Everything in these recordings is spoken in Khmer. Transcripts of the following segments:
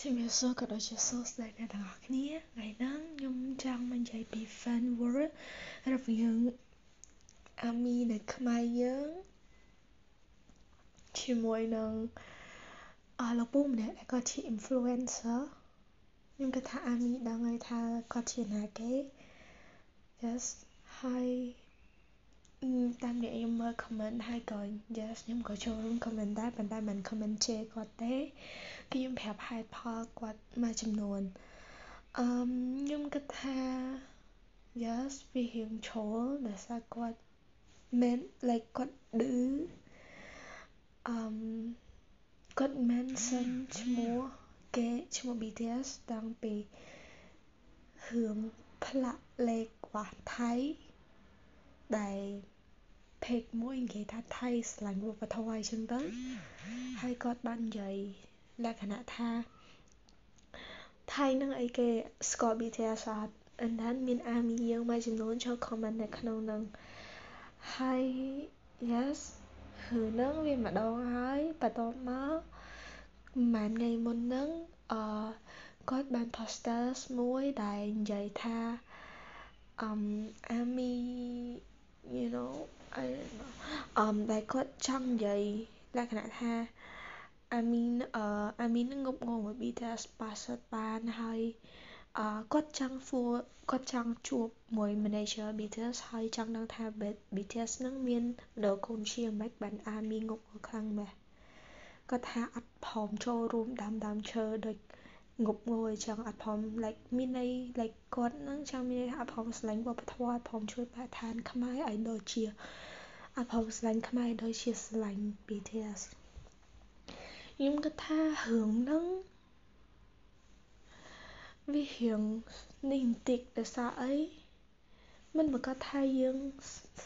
ជំរាបសួរក៏ដូចជាសួស្តីអ្នកទាំងអស់គ្នាថ្ងៃហ្នឹងខ្ញុំចង់មកនិយាយពី fan war រវាងអាមីនៅខ្មែរយើងជាមួយនឹងអស់លោកពូម្នាក់ដែលគាត់ជា influencer ខ្ញុំគិតថាអាមីដឹងហើយថាគាត់ជាណាគេ yes ហើយ តាមដែលខ្ញុំមើល comment ហើយក៏ yes ខ្ញុំក៏ចូលរួម comment ដែរប៉ុន្តែមិន comment ជេរគាត់ទេគឺខ្ញុំប្រាប់ហេតុផលគាត់មួយចំនួនអឺខ្ញុំគិតថា yes វារៀងជ្រុលដោយសារគាត់មិន like គាត់ឌឺអឺគាត់ mention ឈ្មោះគេឈ្មោះ BTS តាំងពីរឿងផ្លាក់លេខរបស់ថៃ ដែល page មួយនិយាយថាថៃស្រឡាញ់វប្បធម៌អីចឹងទៅហើយគាត់បាននិយាយលក្ខណៈថាថៃនឹងអីគេស្គាល់ BTS អត់ and then មានអាមីយើងមួយចំនួនចូល comment នៅក្នុងនឹងហើយ yes រឿងហ្នឹងវាម្ដងហើយបន្ទាប់មកប្រហែលថ្ងៃមុនហ្នឹងអឺគាត់បាន posters មួយដែលនិយាយថាអឹ មអាមី you know អីអឹមដែលគាត់ចង់និយាយលក្ខណៈថាអាមីនអឺអាមីនងប់ងល់មួយ BTS ប៉ាសិតបានហើយអឺគាត់ចង់ហ្វួគាត់ចង់ជួបមួយ manager BTS ហើយចង់ដឹងថា BTS នឹងមានមនោគមជាមិនបានអាមីងប់ងល់ខ្លាំងម៉េះគាត់ថាអត់ព្រមចូលរួមដាំដើមឈើដូច ងប់ងល់អញ្ចឹងអត់ព្រម like មានន័យ like គាត់នឹងចង់មានន័យថាអត់ព្រមស្រឡាញ់វប្បធម៌អត់ព្រមជួយបរិស្ថានខ្មែរឲ្យដូចជាអត់ព្រមស្រឡាញ់ខ្មែរដូចជាស្រឡាញ់ BTS ខ្ញុំគិតថារឿងហ្នឹងវារៀងនេះបន្តិចដោយសារអីមិនប្រកាសថាយើង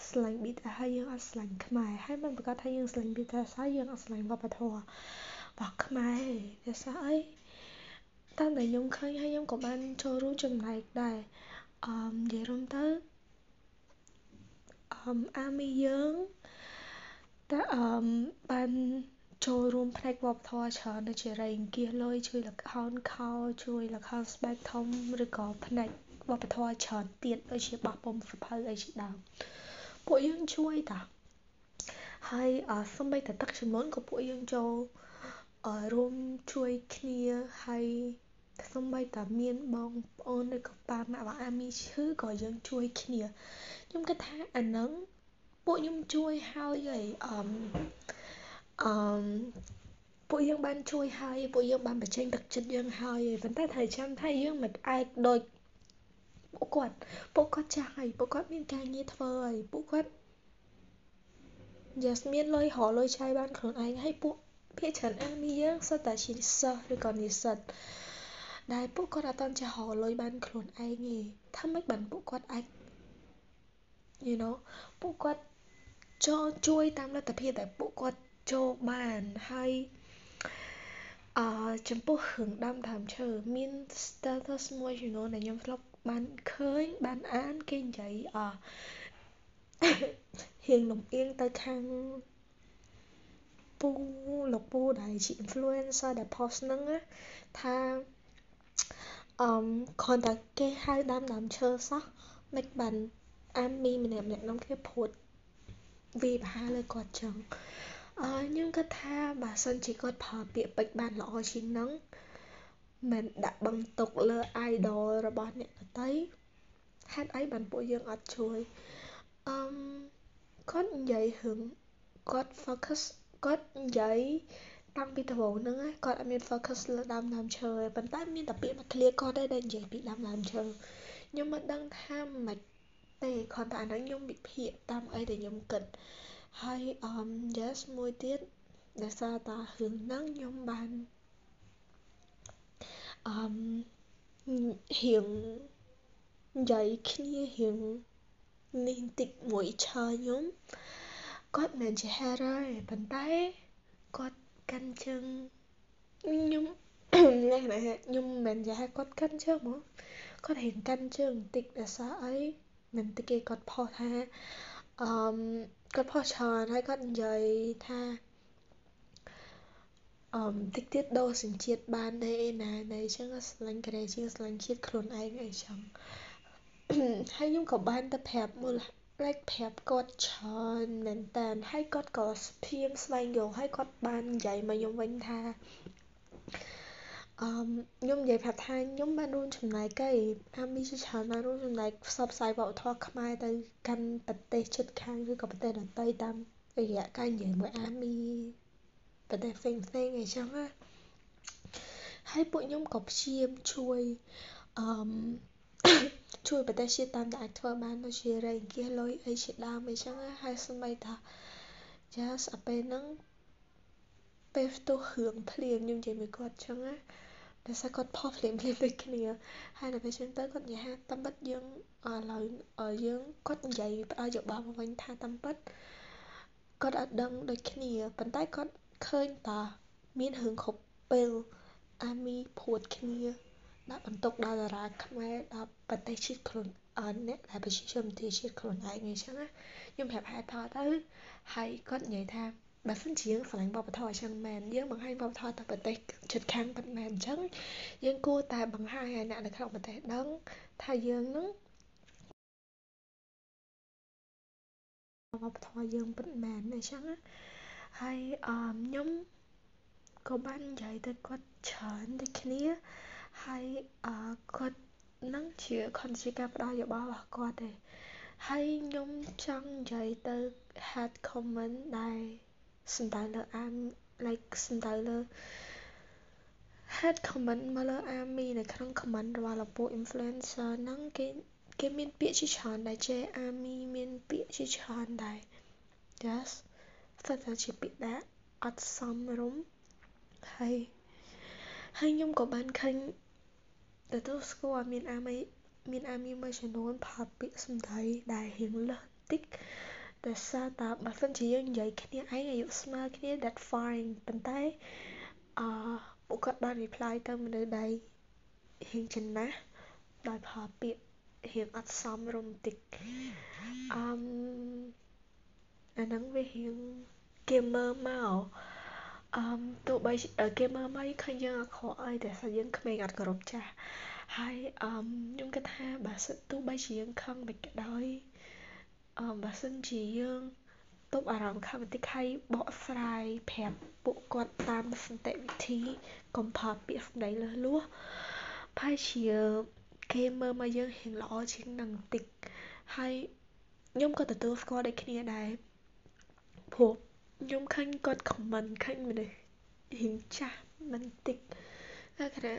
ស្រឡាញ់ BTS ហើយយើងអត់ស្រឡាញ់ខ្មែរហើយមិនប្រកាសថាយើងស្រឡាញ់ BTS ហើយយើងអត់ស្រឡាញ់វប្បធម៌របស់ខ្មែរទេដោយសារអី តាមដែលខ្ញុំឃើញហើយខ្ញុំក៏បានចូលរួមចំណែកដែរអឺនិយាយរួមទៅអឺអាមីយើងតើអឺបានចូលរួមផ្នែកវប្បធម៌ច្រើនដូចជារៃអង្គាសលុយជួយលខោនខោជួយលខោនស្បែកធំឬក៏ផ្នែកវប្បធម៌ច្រើនទៀតដូចជាបោះពុំសភៅអីជាដើមពួកយើងជួយតាហើយសំបីតែទឹកចំនួនក៏ពួកយើងចូល រួមជួយគ្នាហើយសំបីតែមានបងប្អូនឬក៏ប៉ាម៉ាក់របស់អាមីឈឺក៏យើងជួយគ្នាខ្ញុំគិតថាអាហ្នឹងពួកខ្ញុំជួយហើយហើយអឺអឺពួកយើងបានជួយហើយពួកយើងបានបញ្ចេញទឹកចិត្តយើងហើយប៉ុន្តែត្រូវចាំថាយើងមិនឯកដូចពួកគាត់ពួកគាត់ចាស់ហើយពួកគាត់មានការងារធ្វើហើយពួកគាត់យ៉ាស្មានលុយរកលុយឆាយបានខ្លួនឯងហើយពួក ភាគច្រើនអាមីយើងសុទ្ធតែជាសិស្សឬក៏និស្សិតដែលពួកគាត់អត់តន់ចេះរកលុយបានខ្លួនឯងទេថាម៉េចបានពួកគាត់អាច you know ពួកគាត់ចូលជួយតាមលទ្ធភាពដែលពួកគាត់ចូលបានហើយអឺចំពោះរឿងដាំដើមឈើមាន status មួយចំនួនដែលខ្ញុំធ្លាប់បានឃើញបានអានគេនិយាយអហៀងលំអៀងទៅខាង ពូលោកពូដែលជា influencer ដែល post ហ្នឹងថាអឺគ្រាន់តែគេហៅដាំដើមឈើសោះមិនបានអាមីម្នាក់ម្នាក់នាំគ្នាព្រួតវាប្រហាលើគាត់ចឹងអឺខ្ញុំគិតថាបើសិនជាគាត់ប្រើពាក្យពេចន៍បានល្អជាងហ្នឹងមិនដាក់បន្ទុកលើ idol របស់អ្នកដទៃហេតុអីបានពួកយើងអត់ជួយអឺគាត់និយាយរឿងគាត់ focus គាត់និយាយតាំងពីដំបូងហ្នឹងគាត់អត់មាន focus លើដើមដើមឈើទេប៉ុន្តែមានតែពាក្យមួយឃ្លាគាត់ទេដែលនិយាយពីដើមដើមឈើខ្ញុំមិនដឹងថាមិនទេគ្រាន់តែអាហ្នឹងខ្ញុំវិភាគតាមអីដែលខ្ញុំគិតហើយអឺ yes មួយទៀតដោយសារតារឿងហ្នឹងខ្ញុំបានអឺរៀងនិយាយគ្នារៀងនេះបន្តិចមួយឆើខ្ញុំ គាត់មិនជា hater ទេប៉ុន្តែគាត់កាន់ជើងខ្ញុំលក្ខណៈខ្ញុំមិននិយាយថាគាត់កាន់ជើងហ្មងគាត់រៀងកាន់ជើងបន្តិចដោយសារអីមិនតិចគេគាត់ផុសថាអឺគាត់ ផុសច្រើនហើយគាត់និយាយថាអឺតិចទៀតដូរសញ្ជាតិបានទេណានៃអញ្ចឹងស្រឡាញ់កូរ៉េជាងស្រឡាញ់ជាតិខ្លួនឯងអីចឹងហើយខ្ញុំក៏បានទៅប្រាប់មូល like ប្រាប់គាត់ច្រើនមែនតើហើយគាត់ក៏ព្យាយាមស្វែងយល់ហើយគាត់បាននិយាយមកខ្ញុំវិញថាអឺខ្ញុំនិយាយប្រាប់ថាខ្ញុំបានរួមចំណែកឯអាមីជាច្រើនបានរួមចំណែកផ្សព្វផ្សាយវប្បធម៌ខ្មែរទៅកាន់ប្រទេសជិតខាងឬក៏ប្រទេសដទៃតាមរយៈការនិយាយមួយអាមីប្រទេសផ្សេងផ្សេងអីចឹងណាហើយពួកខ្ញុំក៏ព្យាយាមជួយអឺ ជួយប្រទេសជាតិតាមដែលអាចធ្វើបាន ដូចជារៃអង្គាស លុយ អីជាដើមអីចឹងហើយសម្បីថា just អាពេលហ្នឹង ពេលផ្ទុះរឿងភ្លាមខ្ញុំនិយាយមួយគាត់ចឹងណាដោយសារគាត់ផុសភ្លាមភ្លាមដូចគ្នា ហើយដល់ពេលចឹងទៅគាត់និយាយថាតាមពិតយើងឥឡូវយើងគាត់និយាយផ្ដល់យោបល់មកវិញថាតាមពិតគាត់អត់ដឹងដូចគ្នាប៉ុន្តែគាត់ឃើញតាមានរឿងគ្រប់ពេលអាមីព្រួតគ្នា ដាក់បន្ទុកដល់តារាខ្មែរដល់ប្រទេសជាតិខ្លួនអនអ្នកដែលប្រជាជនប្រទេសជាតិខ្លួនឯងអញ្ចឹងណាខ្ញុំប្រាប់ហេតុផលទៅហើយគាត់និយាយថាបើសិនជាយើងស្រឡាញ់វប្បធម៌អញ្ចឹងមែនយើងបង្ហាញវប្បធម៌ទៅប្រទេសជិតខាងពិតមែនអញ្ចឹងយើងគួរតែបង្ហាញឲ្យអ្នកនៅក្នុងប្រទេសដឹងថាយើងនឹងវប្បធម៌យើងពិតមែនអញ្ចឹងហើយអឺខ្ញុំក៏បាននិយាយទៅគាត់ច្រើនដូចគ្នា ហើយអឺគាត់នឹងជាខនជាការផ្ដល់យោបល់របស់គាត់ទេហើយខ្ញុំចង់និយាយទៅ head comment ដែលសំដៅលើអាម like សំដៅលើ head comment មកលើអាមីនៅក្នុង comment របស់លោកពូ influencer ហ្នឹងគេគេមានពាក្យជាច្រើនដែលជេរអាមីមានពាក្យជាច្រើនដែរ yes ស្ទើរតែជាពាក្យដែលអត់សមរម្យហើយហើយខ្ញុំក៏បានឃើញ ទទួលស្គាល់មានអាមីមានអាមីមួយចំនួនផលពាក្យសម្ដីដែលរៀងលើសតិចដោយសារតែបើសិនជាយើងនិយាយគ្នាឯងអាយុស្មើគ្នា that fine ប៉ុន្តែអឺពួកគាត់បាន reply ទៅមនុស្សដែលរៀងចំណាស់ដោយផលពាក្យរៀងអត់សមរម្យតិចអឺអាហ្នឹងវារៀងគេមើលមក អឺទោះបីគេមើលមកឃើញយើងអាក្រក់អីតែថាយើងក្មេងអត់គោរពចាស់ហើយអឺខ្ញុំគិតថាបើសិនទោះបីជាយើងខឹងមិនក៏ដោយអឺបើសិនជាយើងទប់អារម្មណ៍ខឹងបន្តិចហើយបកស្រាយប្រាប់ពួកគាត់តាមសន្តិវិធីកុំផលពាក្យសម្ដីលើសលួសប្រហែលជាគេមើលមកយើងរៀងល្អជាងនឹងបន្តិចហើយខ្ញុំក៏ទទួលស្គាល់ដូចគ្នាដែរព្រោះ ខ្ញុំឃើញគាត់ខមមិនឃើញមនុស្សរៀងចាស់បន្តិចតែគណៈ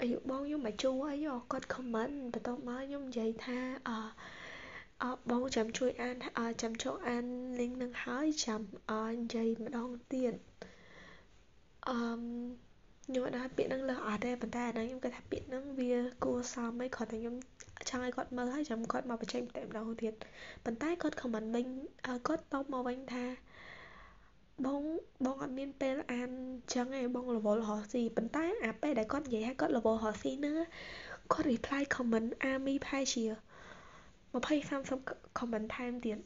អាយុបងខ្ញុំមកជួអីគាត់ខមមិនបន្ទាប់មកខ្ញុំនិយាយថាអអបងចាំជួយអានចាំចូលអាន link នឹងហើយចាំនិយាយម្ដងទៀតអឺខ្ញុំអត់ដឹងពាក្យហ្នឹងលើសអត់ទេប៉ុន្តែអាហ្នឹងខ្ញុំគិតថាពាក្យហ្នឹងវាគួរសមហើយគ្រាន់តែខ្ញុំចង់ឲ្យគាត់មើលហើយចាំគាត់មកបញ្ចេញតែម្ដងទៀតប៉ុន្តែគាត់ខមមិនវិញគាត់តបមកវិញថា បងបងអត់មានពេលអានចឹងឯងបងរវល់រស់ស៊ីប៉ុន្តែអាពេលដែលគាត់និយាយឲ្យគាត់រវល់រស់ស៊ីហ្នឹងគាត់ reply comment អាមីផែជា20 30 comment ថែមទៀត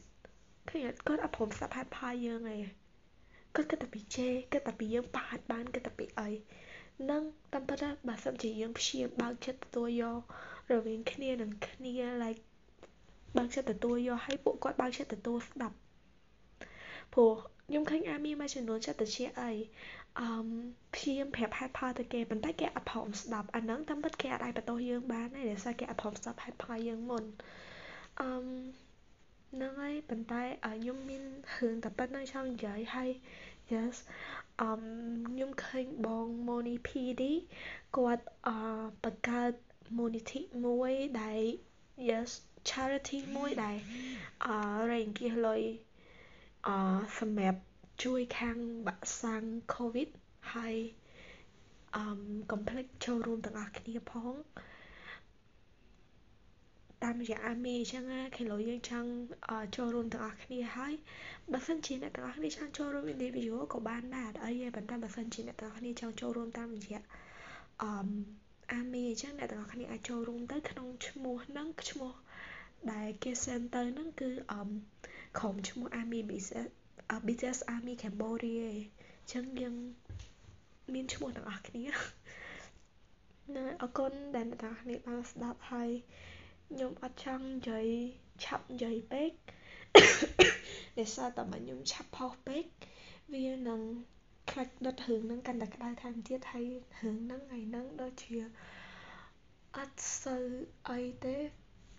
ឃើញគាត់អត់ព្រមស្ដាប់ហេតុផលយើងឯងគាត់គិតតែពីជេរគិតតែពីយើងប៉ះអត់បានគិតតែពីអីនឹងតាមពិតបើសិនជាយើងព្យាយាមបើកចិត្តទទួលយករវាងគ្នានឹងគ្នា like បើកចិត្តទទួលយកឲ្យពួកគាត់បើកចិត្តទទួលស្ដាប់ ព្រោះខ្ញុំឃើញអាមីមួយចំនួនចិត្តតិចអីអឺព្យាយាមប្រាប់ហេតុផលទៅគេប៉ុន្តែគេអត់ព្រមស្ដាប់អាហ្នឹងតាមពិតគេអាចអាចបន្ទោសយើងបានដែរដោយសារគេអត់ព្រមស្ដាប់ហេតុផលយើងមុនអឺហ្នឹងហើយប៉ុន្តែខ្ញុំមានរឿងតែប៉ុណ្្នឹងចង់និយាយហើយ yes អឺខ្ញុំឃើញបង Moni PD គាត់អឺបង្កើត community មួយដែល yes charity មួយដែលអឺរៃអង្គាសលុយ អសម្រាប់ជួយខាងបាក់សាំង COVID ហើយអឺកុំភ្លេចចូលរួមទាំងអស់គ្នាផងតាមរយៈអាមីអញ្ចឹងណាគេលោយើងចង់ចូលរួមទាំងអស់គ្នាហើយបើសិនជាអ្នកទាំងអស់គ្នាចង់ចូលរួម individual ក៏បានដែរអត់អីទេប៉ុន្តែបើសិនជាអ្នកទាំងអស់គ្នាចង់ចូលរួមតាមរយៈអឺអាមីអញ្ចឹងអ្នកទាំងអស់គ្នាអាចចូលរួមទៅក្នុងឈ្មោះហ្នឹងឈ្មោះដែលគេ send ទៅហ្នឹងគឺអឺ ក្រុមឈ្មោះ Army Business Business Army Cambodia អញ្ចឹងយើងមានឈ្មោះទាំងអស់គ្នាណាអរគុណដែលអ្នកទាំងអស់គ្នាបានស្ដាប់ហើយខ្ញុំអត់ចង់និយាយឆាប់និយាយពេកដោយសារតែមកខ្ញុំឆាប់ផុសពេកវានឹងខ្លាចដុតរឿងហ្នឹងកាន់តែក្តៅថែមទៀតហើយរឿងហ្នឹងថ្ងៃហ្នឹងដូចជាអត់សូវអីទេ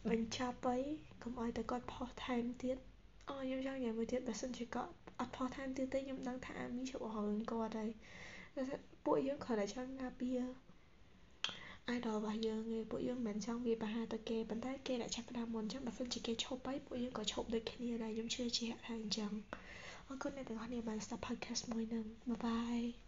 បញ្ចប់អីកុំឲ្យតែគាត់ផុសថែមទៀត អូខ្ញុំចង់និយាយមួយទៀតបើសិនជាគាត់អត់ផុសថែមទៀតទេខ្ញុំដឹងថាអាមីជាប់រឿងគាត់ហើយពួកយើងគ្រាន់តែចង់ការពារ idol របស់យើងទេពួកយើងមិនមែនចង់វាប្រហារទៅគេប៉ុន្តែគេអ្នកចាប់ផ្ដើមមុនអញ្ចឹងបើសិនជាគេឈប់ហើយពួកយើងក៏ឈប់ដូចគ្នាដែរខ្ញុំជឿជាក់ថាអញ្ចឹងអរគុណអ្នកទាំងអស់គ្នាបានស្ដាប់ podcast មួយនឹងបាយបាយ